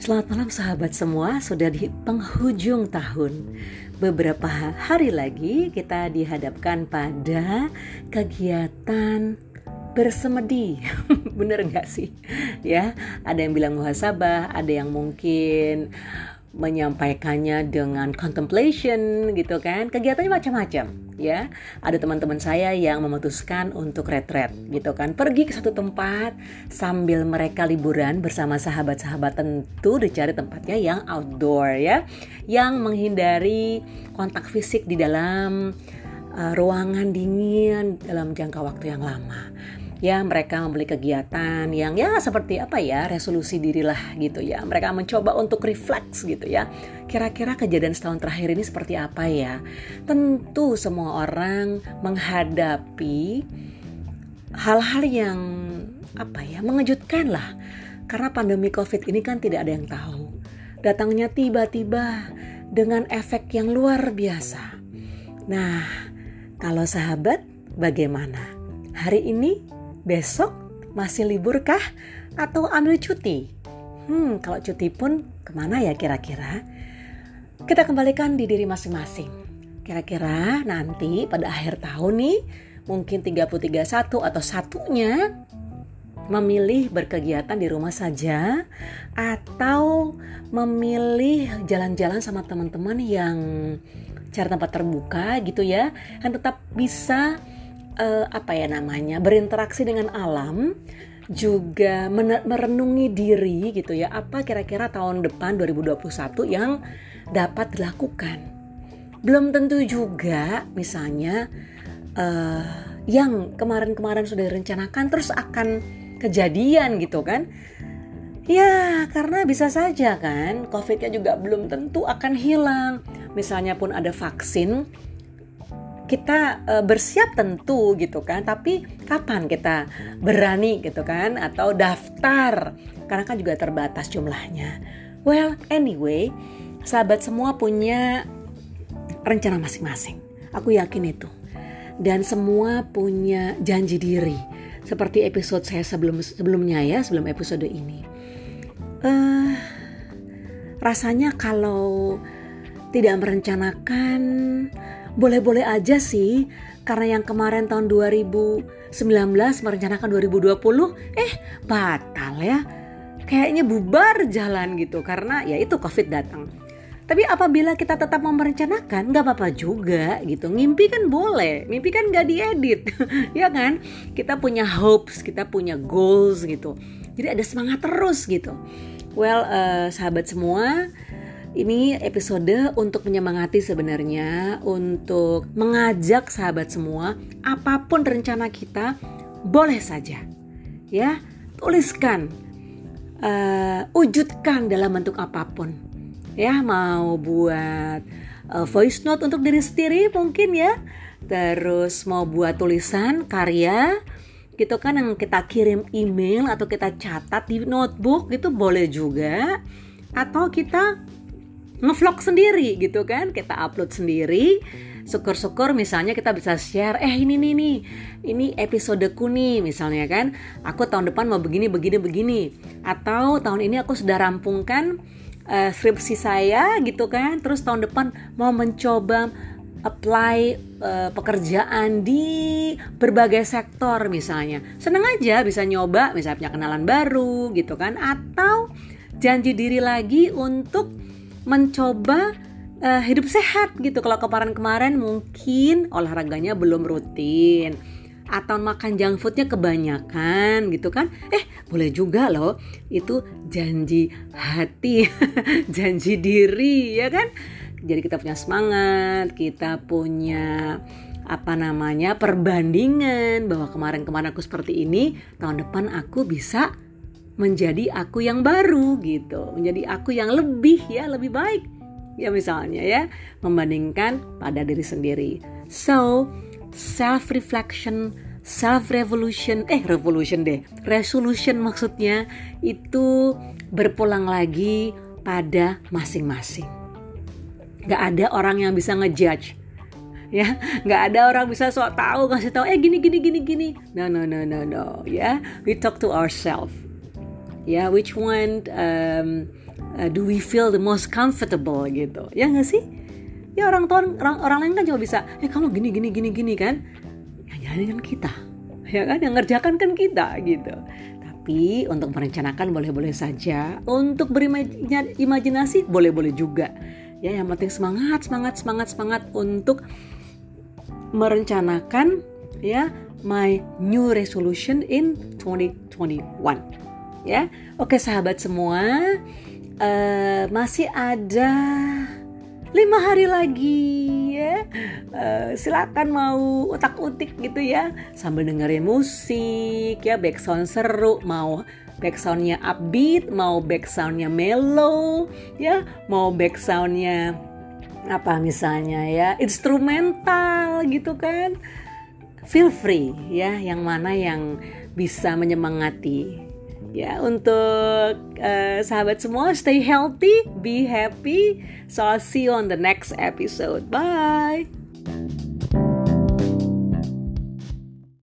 Selamat malam sahabat semua, sudah di penghujung tahun. Beberapa hari lagi kita dihadapkan pada kegiatan bersemedi. Bener nggak sih? Ya, ada yang bilang muhasabah, ada yang mungkin menyampaikannya dengan contemplation gitu kan. Kegiatannya macam-macam ya. Ada teman-teman saya yang memutuskan untuk retret gitu kan. Pergi ke satu tempat sambil mereka liburan bersama sahabat-sahabat tentu dicari tempatnya yang outdoor ya. Yang menghindari kontak fisik di dalam uh, ruangan dingin dalam jangka waktu yang lama ya mereka membeli kegiatan yang ya seperti apa ya resolusi dirilah gitu ya. Mereka mencoba untuk refleks gitu ya. Kira-kira kejadian setahun terakhir ini seperti apa ya? Tentu semua orang menghadapi hal-hal yang apa ya mengejutkan lah. Karena pandemi covid ini kan tidak ada yang tahu. Datangnya tiba-tiba dengan efek yang luar biasa. Nah kalau sahabat bagaimana? Hari ini Besok masih libur kah atau ambil cuti? Hmm, kalau cuti pun ke mana ya kira-kira? Kita kembalikan di diri masing-masing. Kira-kira nanti pada akhir tahun nih, mungkin 331 atau satunya memilih berkegiatan di rumah saja atau memilih jalan-jalan sama teman-teman yang cari tempat terbuka gitu ya, yang tetap bisa uh, apa ya namanya berinteraksi dengan alam juga merenungi diri gitu ya. Apa kira-kira tahun depan 2021 yang dapat dilakukan? Belum tentu juga misalnya uh, yang kemarin-kemarin sudah direncanakan terus akan kejadian gitu kan? Ya karena bisa saja kan covidnya juga belum tentu akan hilang. Misalnya pun ada vaksin kita uh, bersiap tentu gitu kan tapi kapan kita berani gitu kan atau daftar? Karena kan juga terbatas jumlahnya. Well anyway sahabat semua punya rencana masing-masing. Aku yakin itu. Dan semua punya janji diri. Seperti episode saya sebelum sebelumnya ya sebelum episode ini. Uh, rasanya kalau tidak merencanakan boleh-boleh aja sih karena yang kemarin tahun 2019 merencanakan 2020 eh batal ya. Kayaknya bubar jalan gitu karena ya itu covid datang. Tapi apabila kita tetap mau merencanakan nggak apa-apa juga gitu. Ngimpi kan boleh mimpi kan nggak diedit ya kan? Kita punya hopes kita punya goals gitu. Jadi ada semangat terus gitu. Well uh, sahabat semua ini episode untuk menyemangati sebenarnya, untuk mengajak sahabat semua, apa pun rencana kita, boleh saja, ya, tuliskan, uh, wujudkan dalam bentuk apa pun, ya, mau buat uh, voice note untuk diri sendiri mungkin ya, terus mau buat tulisan karya, gitu kan yang kita kirim email atau kita catat di notebook itu boleh juga, atau kita ngevlog sendiri gitu kan. Kita upload sendiri. Syukur-syukur misalnya kita bisa share eh ini nih nih. Ini episodeku nih misalnya kan. Aku tahun depan mau begini begini begini. Atau tahun ini aku sudah rampungkan uh, skripsi saya gitu kan. Terus tahun depan mau mencoba apply uh, pekerjaan di berbagai sektor misalnya. Seneng aja bisa nyoba misalnya punya kenalan baru gitu kan. Atau janji diri lagi untuk mencoba uh, hidup sehat gitu. Kalau kemarin-kemarin mungkin olahraganya belum rutin atau makan junk foodnya kebanyakan gitu kan. Eh boleh juga loh. Itu janji hati janji diri ya kan? Jadi kita punya semangat kita punya apa namanya perbandingan bahwa kemarin-kemarin aku seperti ini tahun depan aku bisa menjadi aku yang baru gitu, menjadi aku yang lebih ya, lebih baik. Ya misalnya ya, membandingkan pada diri sendiri. So, self reflection, self revolution, eh revolution deh, resolution maksudnya itu berpulang lagi pada masing-masing. Gak ada orang yang bisa ngejudge ya nggak ada orang bisa sok tahu kasih tahu eh gini gini gini gini no no no no no ya we talk to ourselves ya which one um, uh, do we feel the most comfortable gitu? Ya nggak sih? Ya orang tua orang orang lain kan cuma bisa eh kamu gini gini gini gini kan? Yang jadi kan kita. Ya kan? Yang ngerjakan kan kita gitu. Tapi untuk merencanakan boleh-boleh saja. Untuk berimajinasi boleh-boleh juga. Ya yang penting semangat semangat semangat semangat untuk merencanakan ya my new resolution in 2021 ya. Oke sahabat semua uh, masih ada lima hari lagi ya. Uh, silakan mau otak utik gitu ya sambil dengerin musik ya. Background seru mau backsoundnya upbeat mau backsoundnya mellow ya. Mau backsoundnya apa misalnya ya instrumental gitu kan. Feel free ya yang mana yang bisa menyemangati ya untuk uh, sahabat semua stay healthy be happy. So I'll see you on the next episode. Bye